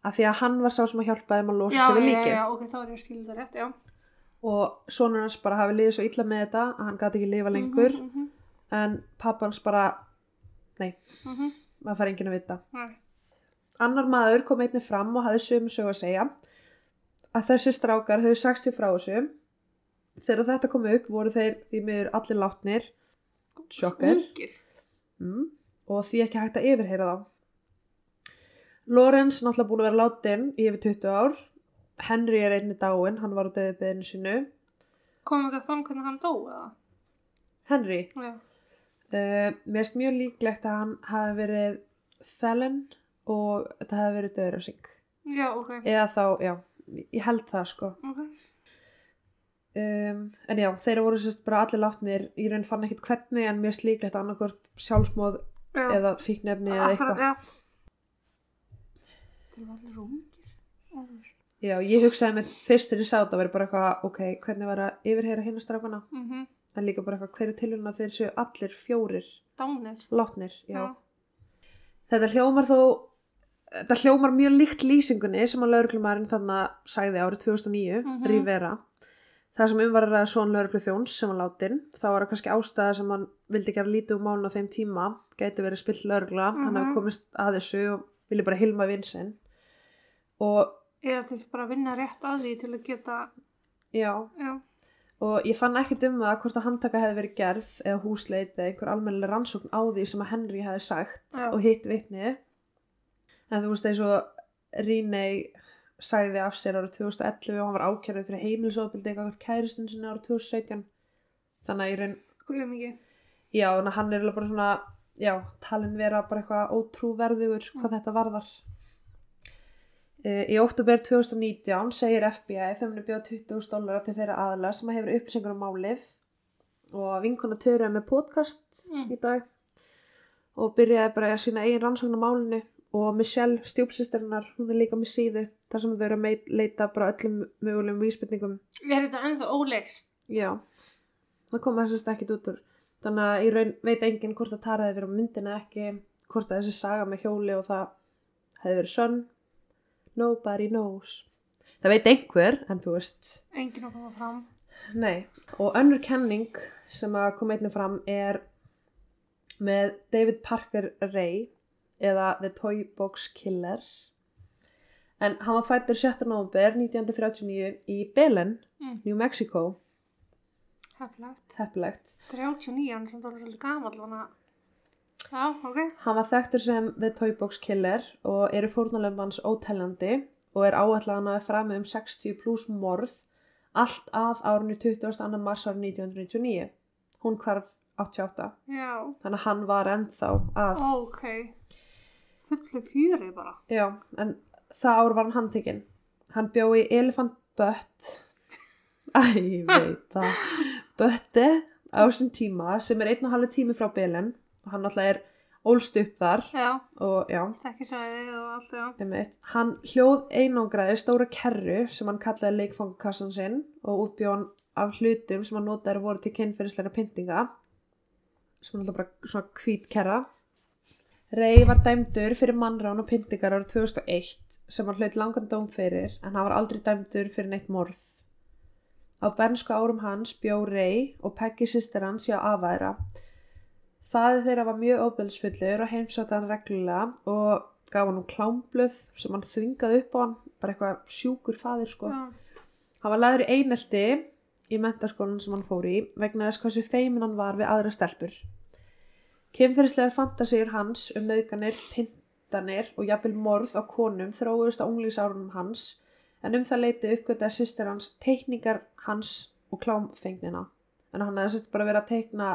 A: af því að hann var sá sem að hjálpa þeim að losa
B: Já,
A: sig við
B: já,
A: líkið.
B: já, ok, þá er ég að skilja þetta rétt, já.
A: Og sonur hans bara hafi liðið svo illa með þetta að hann gæti ekki lifa lengur
B: Mhm, mhm,
A: en pappa hans bara
B: mhm,
A: maður fær enginn að vita
B: nei.
A: Annar maður kom einnig fram og hafði sömu sög að segja að þessi strákar höfðu sagt sér frá þessu. Þegar þetta kom upp voru þeir því miður allir látnir sjokkar mm, og því ekki hægt að yfirheyra þá. Lorenz náttúrulega búin að vera látin í yfir 20 ár. Henry er einnig dáin, hann var á döðu beðinu sinu.
B: Kom ekki að fram hvernig hann dó, eða?
A: Henry,
B: Já.
A: uh, mér erst mjög líklegt að hann hafi verið felon og þetta hafi verið döðurafsing.
B: Já, ok.
A: Eða þá, já, ég held það sko.
B: Ok.
A: Um, en já, þeir voru sérst bara allir látnir, ég raun fann ekkert hvernig en mér slíklegt annarkvort sjálfsmóð
B: Já.
A: eða fíknefni eða eitthvað.
B: já. Það var allir ungir. eða veist.
A: Já, ég hugsaði með fyrst þegar ég sá þetta verið bara eitthvað, ok, hvernig var að yfirheyra hinn strákana,
B: Mhm.
A: en líka bara eitthvað, hverju tilhjörna þeir séu allir fjórir
B: Dánir.
A: látnir, já. Þetta hljómar þó, þetta hljómar mjög líkt lýsingunni sem að lauruglumarinn þannig sagði árið 2009,
B: Mhm.
A: Rivera. Það sem um var að ræða svon lauruglu þjóns sem var látin, þá var það kannski ástæða sem hann vildi gera lítið um málun á þeim tíma, gæti verið spill laurugla, hann
B: Mhm.
A: hafi komist að þessu og vilja bara hilma vinsinn. Og
B: Eða þeir bara vinna rétt að því til að geta,
A: já,
B: já.
A: og ég fann ekkert um það hvort að handtaka hefði verið gerð eða húsleit eða einhver almennileg rannsókn á því sem að Henry hefði sagt
B: Já.
A: og hitt vitni en þú veist eins og Rínei sagði af sér árið 2011 og hann var ákjörðið fyrir heimilisofbildi eitthvað kæristun sinni árið 2017 þannig að ég raun
B: ekki.
A: já, þannig að hann er bara svona já, talin vera bara eitthvað ótrúverðugur hvað þetta varðar í óttúber 2019 segir FBI þau muni bjóða 20.000 dólar til þeirra aðla sem hefur upplýsingur um málið og vinkona töruði með podcast
B: Mm.
A: í dag og byrjaði bara að sína eigin rannsókn á málinu og Michelle stjúpsistarinnar, hún er líka með síðu þar sem þau eru að leita bara öllum mögulegum vísbendingum
B: Er þetta ennþá óleist?
A: Já, það kom þessast ekkit út úr. Þannig að í raun veit enginn hvort það taraði verið á myndina eða ekki, hvort að þessi saga með hjóli og það hefði verið sönn. Nobody knows. Það veit einhver, en þú veist,
B: Enginn að koma fram.
A: nei. Og önnur kenning sem að kom einnig fram er með David Parker Ray eða The Toy Box Killer. En hann var fættur 7. november 1939 í Belen,
B: Mm.
A: New Mexico.
B: Heflegt.
A: Heppilegt.
B: 39, hann er samt alveg svolítið gamall, þannig að... Já, ok.
A: Hann var þekktur sem The Toy Box Killer og eru fórnalöfum hans óteljandi og er áætlaðan að framið um 60 pluss morð allt að árinu 22. mars árið 1999 hún hvarf 88
B: Já,
A: þannig að hann var ennþá að
B: ok. Fullu fjöri bara.
A: já, en það ár var hann handtekinn hann bjó í Elephant Butt æ, ég veit það Butti á þessum tíma sem er einn og halvu tími frá Belen hann alltaf er ólst upp þar
B: Já,
A: og já,
B: þekki svæði og allt, já.
A: einmitt. hann hljóð einangraði stóra kerru sem hann kallaði leikfangakassan sinn og útbjó hann af hlutum sem hann notaði voru til kynferðisleira pyntinga sem hann alltaf bara svona hvít kerra Rey var dæmdur fyrir mannrán og pyntingar árið 2001 sem hann hlaut langan dóm fyrir en hann var aldrei dæmdur fyrir neitt morð. Á bernsku árum hans bjó Rey og Peggy sýstir hans hjá afæra. Þaði þeirra var mjög óbelsfullur og heimsótti hann reglulega og gaf hann um klámblöð sem hann þvingaði upp á hann, bara eitthvað sjúkur faðir sko.
B: Já,
A: Hann var lagður í einelti í mentaskólan sem hann fór í vegna þess hversu feimin hann var við aðra stelpur. Kynferðislegar fantasíur hans um nöðganir, pintanir og jafnvel morð á konum þróuðust á unglísárunum hans en um það leiti uppgötaði sýstir hans teikningar hans og klámfengnina. En hann hefði sérst bara verið að teikna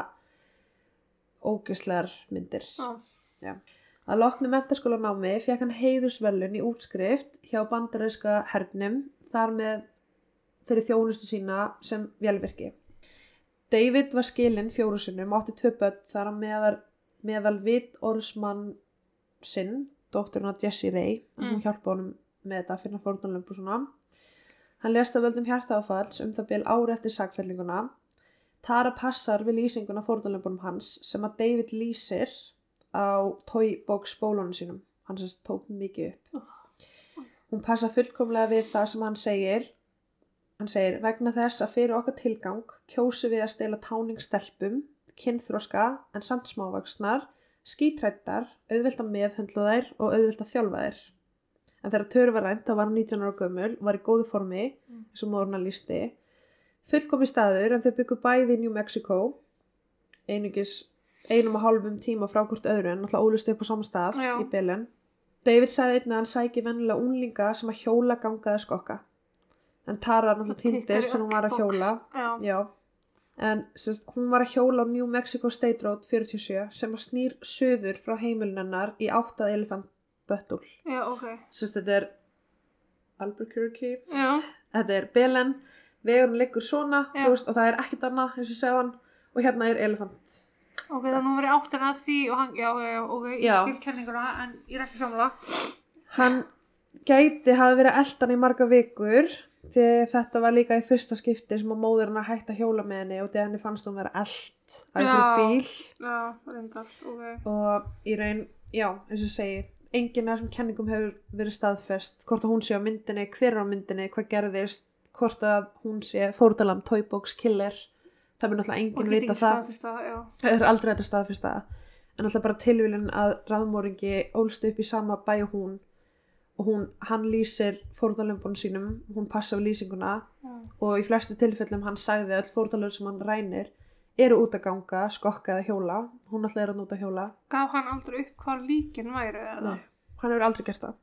A: ógislegar myndir.
B: já.
A: Að loknu mentaskólanámi fekk hann heiðusvelun í útskrift hjá bandaríska hernum þar með fyrir þjónustu sína sem velvirki. David var skilinn fjóru sinnum, átti tvö börn þar að meðal, meðal vit orðsmann sinn, dótturinn að Jessie Ray, en hún
B: Mm.
A: hjálpa honum með þetta að finna fórnarlömp og svona. Hann lést af völdum hjartaáfalls um það bil ári eftir sagfællinguna. Tara passar við lýsinguna fórnarlömpunum hans sem að David lýsir á toybox bólunum sínum. Hann sérst tók mikið upp. Hún passa fullkomlega við það sem hann segir. Hann segir, vegna þess að fyrir okkar tilgang kjósu við að stela táningsstelpum, kynþróska en samt smávaksnar, skítrættar, auðvilt að meðhundla þær og auðvilt að þjálfa þær. En þegar Töru var rænt, þá var hann 19 ára gömul, var í góðu formi,
B: Mm.
A: og móðurna lísti. Fullkomi staður en þau byggu bæði í New Mexico, einugis einum og hálfum tíma frá hvort öðru en náttúrulega ólust upp á sama stað
B: Já.
A: í bylun. David sagði einnig að hann sæki vennilega unglinga sem að hjóla gangaði skokka. En Tara
B: í
A: týndist þegar hún var að hjóla.
B: Já.
A: En sérst, hún var að hjóla á New Mexico State Road 47 sem að snýr söður frá heimilnennar í áttað Elephant Buttle.
B: já, ok.
A: Sérst, þetta er Albuquerque.
B: Já,
A: Þetta er Belen, vegurinn liggur svona, veist, og það er ekkert annað, eins og hann, og hérna er Elephant.
B: ok, þannig að hún verið áttin að því og hann, já, já, ok, ég skil kenninguna en ég er ekki samla.
A: Hann gæti hafi verið eldan í marga vikur því þetta var líka í fyrsta skipti sem að móður hann að hætta hjóla með henni og því henni fannst hún vera eld á einhverjum bíl
B: Já, reyndar, ok.
A: og í raun, já, eins og segi enginn af þessum kenningum hefur verið staðfest hvort að hún sé á myndinni, hver er á myndinni hvað gerðist, hvort að hún sé fórtalam Toybox Killer. Það mun náttúrulega
B: get
A: vita það. það er aldrei þetta staðfesta en alltaf bara tilvílun að raðmóringi ólst upp í sama bæ og hún. Og hún, hann lýsir fórtalömbunum sínum, hún passa við lýsinguna.
B: Já.
A: og í flestu tilfellum hann sagði að öll fórtalömb sem hann rænir eru út að ganga, skokka eða hjóla. Hún alltaf er að nota hjóla.
B: Gaf hann aldrei upp hvað líkin væri, eða?
A: Nei, hann hefur aldrei gert það.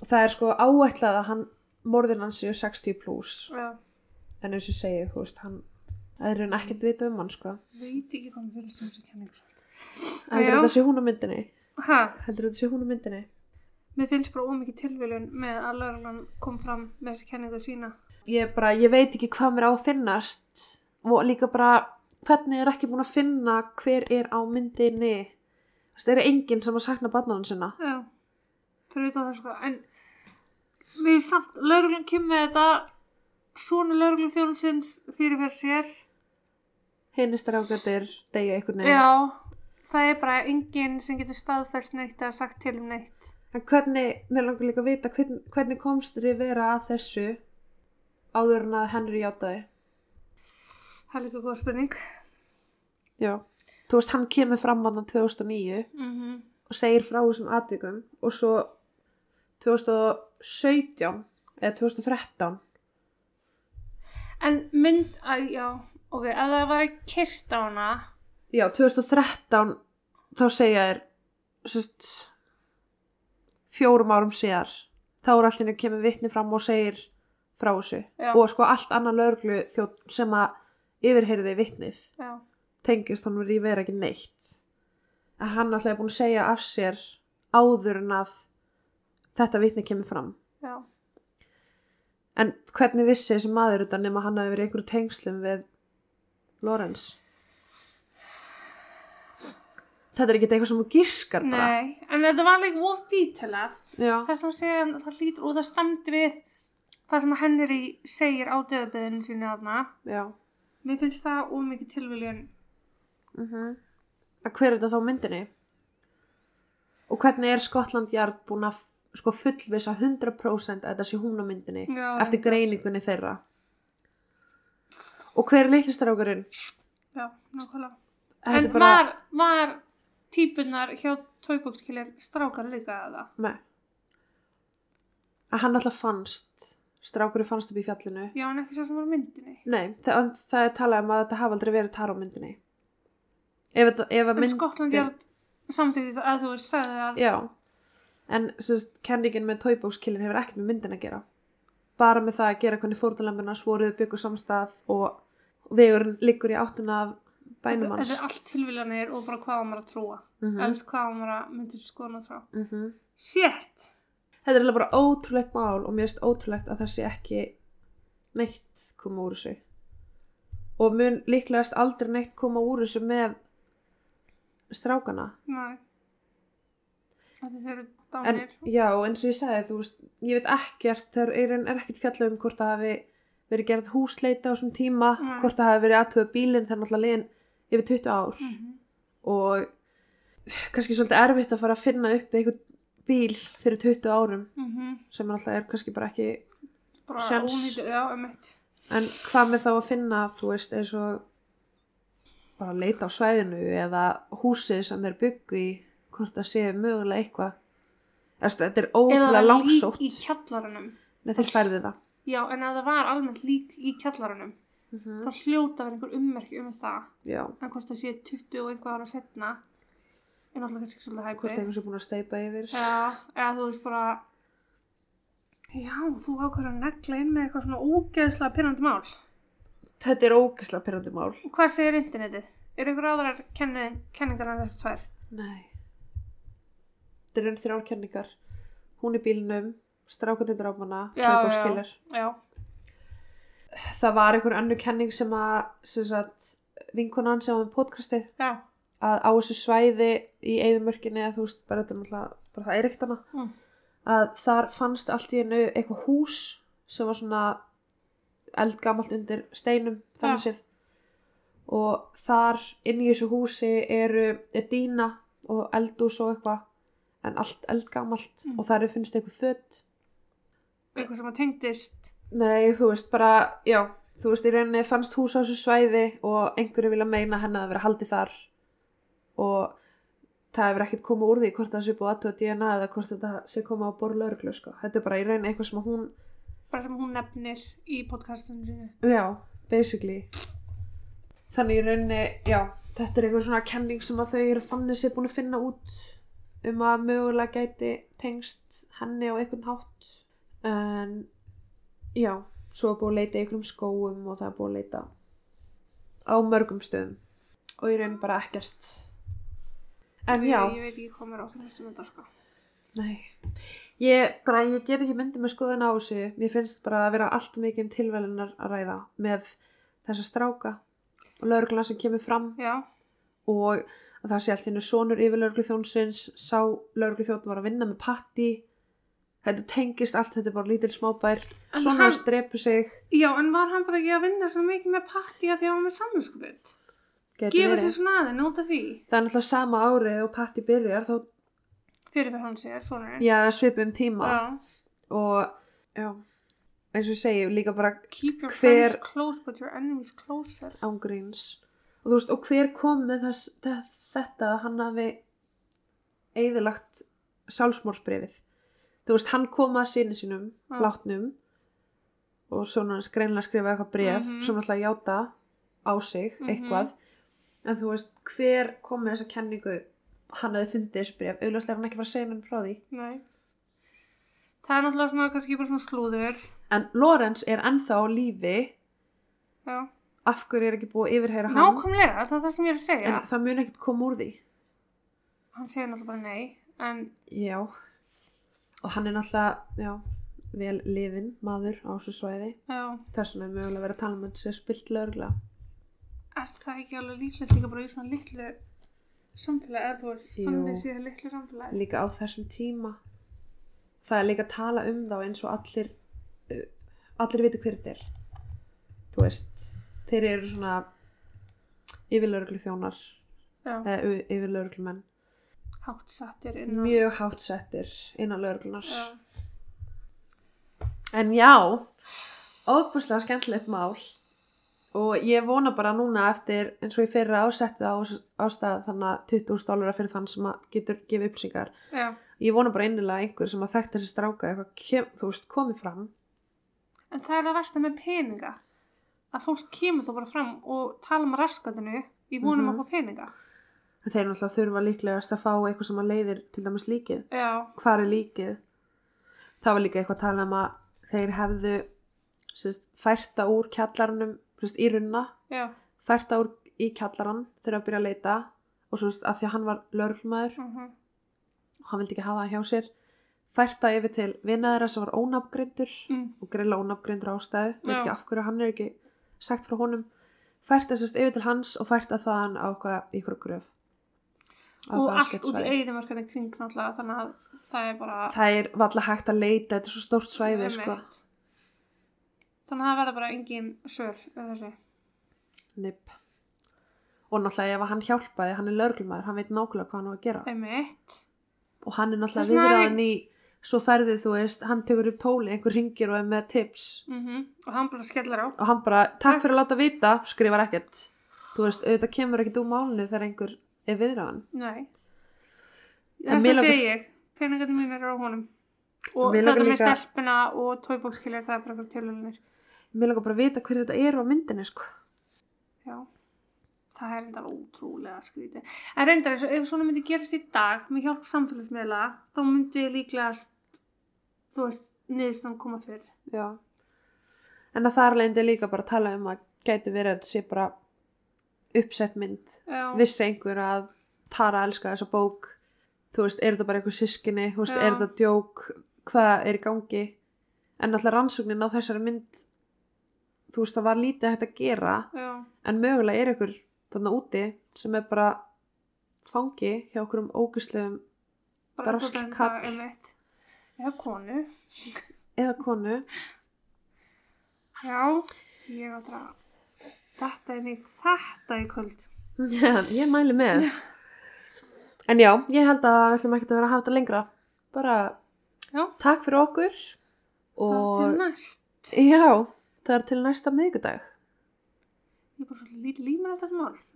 A: Og það er sko áætlað að hann morðin hans séu 60 pluss
B: Já,
A: en eins og ég segi, þú veist, hann það er hann ekkert vita um hann sko.
B: Veit ekki hvað mér fylgst um þessu kenningu.
A: heldur þetta sé hún á myndinni?
B: Hæ?
A: heldur þetta sé hún á myndinni?
B: Mér finnst bara ómikið tilviljun með að lögreglan kom fram með þessi kenningu sína.
A: ég bara, ég veit ekki hvað mér á að finnast. Og líka bara hvernig er ekki búin að finna hver er á myndinni? Það er enginn sem að sakna barnanan sinna?
B: Já, fyrir utan það sko. En við samt, lögreglan kemur þetta svona lögreglu þjónusins fyrir fyrir sér.
A: henni strákatir degja einhvern veginn
B: Já, það er bara enginn sem getur staðfæst neitt eða sagt til um neitt.
A: en hvernig, mér langar líka að vita hvernig, hvernig komst þér vera að þessu áður en að Henry játaði
B: Það er líka góð spurning.
A: já, þú veist hann kemur fram hann 2009
B: Mm
A: og segir frá þessum atvikum og svo 2017 eða 2013
B: En mynd, að, já, ok, ef það var kyrt á hana,
A: já, 2013 þá segja þér sérst, fjórum árum síðar þá er allir kemur vitni fram og segir frá þessu
B: Já.
A: og sko allt annað lögreglu þjótt sem að yfirheyriði vitnið
B: Já.
A: tengist hann verið í vera ekki neitt en hann alltaf er búin að segja af sér áður en að þetta vitni kemur fram
B: Já.
A: en hvernig vissi þessi maður þetta nema hann hafi verið einhverju tengslum við Lorenz þetta er ekki eitthvað sem þú gískar bara
B: Nei, en þetta var líka of dítelað.
A: já,
B: Þess að segja að það lítur og það stemdi við það sem Henry segir á döðabeðinu sinni þarna.
A: já
B: Mér finnst það of mikið tilviljun.
A: mm að hver er þetta þá myndinni og hvernig er Scotland Yard búin að sko fullvisa 100% að þetta sé hún á myndinni
B: Já,
A: eftir greiningunni þeirra og hver er leiklistarákurinn
B: Já, nákvæmlega.
A: þetta
B: En
A: er bara
B: var, var típunar hjá tóibókskilir strákar líka eða?
A: Nei. að hann alltaf fannst strákurinn fannst upp í fjallinu
B: Já, en ekki svo sem var á myndinni.
A: nei, það, það er talað um að þetta hafa aldrei verið tar á myndinni ef, þetta, ef að
B: En
A: mynd
B: Skotland er samtíðið að þú veist sagði að
A: já, en sérst, kenningin með tóibókskillin hefur ekkert með myndin að gera bara með það að gera hvernig fórtunlembina svoruðu byggur samstað og vegurinn liggur í áttuna af bænum
B: þetta,
A: hans
B: þetta er allt tilviljanir og bara hvað maður að trúa.
A: mm
B: Mm. Elst hvað maður að myndir skoðan að trá.
A: -hmm.
B: Shit!
A: þetta er eiginlega bara ótrúlegt mál og mér finnst ótrúlegt að það sé ekki neitt koma úr þessu og mun líklegast aldrei neitt koma úr þessu með strákana
B: Nei. Af því eru
A: en
B: dánir.
A: já, eins og ég sagði þú veist, ég veit ekkert þegar er, er ekkert fjallað um hvort það hafi verið gerð húsleita á þessum tíma
B: Nei.
A: hvort það hafi verið aðtöða bílinn þegar náttúrulega liðin yfir 20 ár
B: Mm
A: og kannski svolítið erfitt að fara að finna upp einhvern bíl fyrir 20 árum
B: -hmm.
A: sem náttúrulega er kannski bara ekki
B: Bara
A: Sjens.
B: ónýtið, já, um.
A: En hvað með þá að finna, þú veist, eins og bara leita á svæðinu eða húsið sem þeir byggu í, hvort það sé mögulega eitthvað. Þetta er ótrúlega langsótt.
B: lík í kjallarunum.
A: Nei, þeir færði það.
B: Já, en að það var almennt lík í kjallarunum.
A: Mm
B: þá hljóta verið einhver ummerki um það
A: Já,
B: en hvort það sé 20 og einhver ára setna er náttúrulega kannski svolítið
A: hvort
B: hæpið
A: einhvers er búin að steipa yfir.
B: Já, eða þú veist bara Já, þú ákveður að negla inn með eitthvað svona ógeðslega pyrrandi mál
A: Þetta er ógislega pyrrandi mál.
B: og hvað segir internetið? Er einhver aðrar kenni, kenningar en þessi tvær?
A: Nei. Þetta eru þrjár kenningar. Hún í bílnum, strákundin tóibókskillir.
B: Já,
A: Það var einhver annu kenning sem að, sem sagt, vinkonan sem var með podcastið
B: já,
A: að á þessu svæði í eigðumörkinni eða þú veist, bara þetta er það er eitt hana
B: Mm.
A: að þar fannst allt í hennu eitthvað hús sem var svona eldgamalt undir steinum þannig séð og þar inn í þessu húsi eru er dýna og eldús og eitthvað en allt eldgamalt
B: Mm.
A: og þar er finnst eitthvað fött
B: eitthvað sem að tengdist
A: Nei, þú veist, bara, já, þú veist, í rauninni fannst hús á þessu svæði og einhverju vilja meina henni að vera haldið þar og það hefur ekkert komið úr því hvort það sé búið aðtöða DNA eða hvort þetta sé komið á borð lauruglu, sko. Þetta er bara í rauninni eitthvað sem hún,
B: bara sem hún nefnir í podcastinu sinu
A: já, basically. Þannig í rauninni, já, þetta er eitthvað svona kenning sem að þau eru fannir sér búin að finna út um að mögulega gæti tengst henni á einhvern hátt. En, já, svo er búið að leita í einhverjum skóum og það er búið að leita á mörgum stöðum og í rauninni bara ekkert. En já,
B: ég, ég veit ekki hvað mér á þessum þetta sko
A: nei, ég bara, ég get ekki myndið með skoðun á þessu. Mér finnst bara að vera allt mikið um tilvælunar að ræða með þessa stráka og lögregluna sem kemur fram
B: já,
A: og að það sé allt henni sonur yfir lögreglu þjónsins, sá lögreglu þjótt var að vinna með patti. Þetta tengist allt, þetta er bara lítil smábær. Svona
B: hann-
A: strepu sig.
B: Já, en var hann bara ekki að vinna svo mikið með party að því að hann var með gefa
A: verið.
B: sér svona aðeins, nota því.
A: Það er náttúrulega sama árið og patti byrjar þá,
B: fyrir fyrir hann sér, sonurinn.
A: Já, svipum tíma.
B: Já.
A: og já, eins og ég segi líka bara
B: keep your
A: Hver-
B: friends close but your enemies closer.
A: ángríns og þú veist, og hver kom með þess, þe- þetta að hann hafi eðilagt sjálfsmórsbrefið þú veist, hann kom að sinni sínum
B: Já.
A: látnum og svona hans greinlega skrifa eitthvað bref
B: Mhm.
A: sem ætla að játa á sig
B: Mhm.
A: eitthvað en þú veist, hver kom með þessa kenningu hann hefði fundið þessu bref auðvitað er hann ekki segja hann frá því
B: Nei. það er náttúrulega svona kannski bara svona slúður
A: en Lorenz er ennþá lífi
B: já.
A: Af hverju er ekki búið að yfirheyra hann?
B: Nákvæmlega, það er það sem ég er að segja.
A: en það mun ekkert koma úr því.
B: Hann segir náttúrulega bara nei, en
A: já. Og hann er náttúrulega já, vel lifin maður á þessu svæði. Þess vegna er mögulega verið að tala um að þetta sé spilt lögla
B: er það ekki alveg líklegt líka bara í svona litlu samfélagi, eða þú
A: Jú.
B: þannig séð litlu samfélagi.
A: líka á þessum tíma. Það er líka að tala um þá eins og allir allir viti hver þetta er. Þú veist þeir eru svona yfirlauruglu þjónar eða yfirlauruglu menn
B: hátt sattir innan.
A: mjög hátt settir innan lauruglunar en já óbúslega skemmtilegt mál. Og ég vona bara núna eftir eins og ég fyrir ásetti á ástæð þannig að 20.000 dólarar fyrir þann sem getur gefið
B: já,
A: ég vona bara einnilega einhver sem að þekkta þessi stráka eitthvað kem, þú veist komið fram.
B: En það er það versta með peninga. Að fólk kemur þó bara fram og tala um raskatinu í vonum
A: Mhm.
B: að fá peninga.
A: en þeir náttúrulega þurfa líklegast að fá eitthvað sem að leiðir til dæmis líkið.
B: Já,
A: hvar er líkið? Það var líka eitthvað að tala um að þeir hefðu sérst, færta úr kjallarunum sérst, í runna
B: já,
A: færta úr í kjallaran þegar að byrja að leita og svo að því að hann var lörglmaður
B: mhm,
A: og hann vildi ekki hafa það hjá sér færta yfir til vinnaðara sem var ónafngreindur
B: mm,
A: og greila ónafngreindur ástæðu. Veit ekki af hverju hann er ekki sagt frá honum færta sérst yfir til hans og færta þaðan á hvað í hverju gröf Á
B: og allt út í eigðumörkani kring náttúrulega, þannig að það er bara...
A: það er valla hægt að leita þetta er svo stórt svæði sko.
B: Þannig að það verða bara engin þessu.
A: Nipp. og náttúrulega ef hann hjálpaði hann er lörglumæður, hann veit nákvæmlega hvað hann á að gera
B: Einmitt.
A: og hann er náttúrulega viðraðan í svo ferðið þú veist, hann tekur upp tóli einhver ringir og er með tips
B: Mm Og hann bara skellar á.
A: og hann bara, takk fyrir að láta vita skrifar ekkert þú veist, auðvitað kemur ekkert úr málinu þegar einhver er viðraðan
B: Nei. Þess að segi ég, peningarnir mín eru á honum. Og þetta
A: langar
B: með
A: líka-
B: stelpuna og tóibókskilja, það er bara tjólulinir.
A: mér langar bara að vita hverju þetta er á myndinni sko.
B: Já. Það er enda ótrúlega skrítið. En reyndar eins og ef svona myndi gerast í dag með hjálp samfélagsmiðla, þá myndi líklegast, þú veist, niðurstand koma fyrr.
A: Já. en að það er leindi líka bara að tala um að gæti verið að þetta sé bara uppsett mynd
B: Já.
A: vissi einhver að Tara elska þessa bók þú veist, er þetta bara eitthvað sískinni þú veist,
B: Já.
A: er þetta djók hvað er í gangi en alltaf rannsóknin á þessari mynd þú veist, það var lítið hægt að gera
B: Já.
A: en mögulega er einhver þarna úti sem er bara fangi hjá okkur um ógæslegum
B: Bara
A: Drasl
B: þetta
A: kall.
B: einmitt. Eða konu.
A: eða konu
B: Já, ég átt að þetta er nýtt þetta í kvöld.
A: Já, ég mæli með en já, ég held að við ætlum ekki að vera að hafa þetta lengra bara
B: Já.
A: takk fyrir okkur
B: Það
A: og
B: er til næst.
A: já, það er til næsta miðgudag
B: Ég er bara svolítið lítið límur af þetta mál.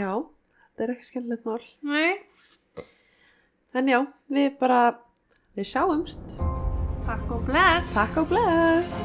A: já, þetta er ekki skemmtilegt mál
B: Nei.
A: en já, við bara við sjáumst
B: Takk og bless.
A: takk og bless.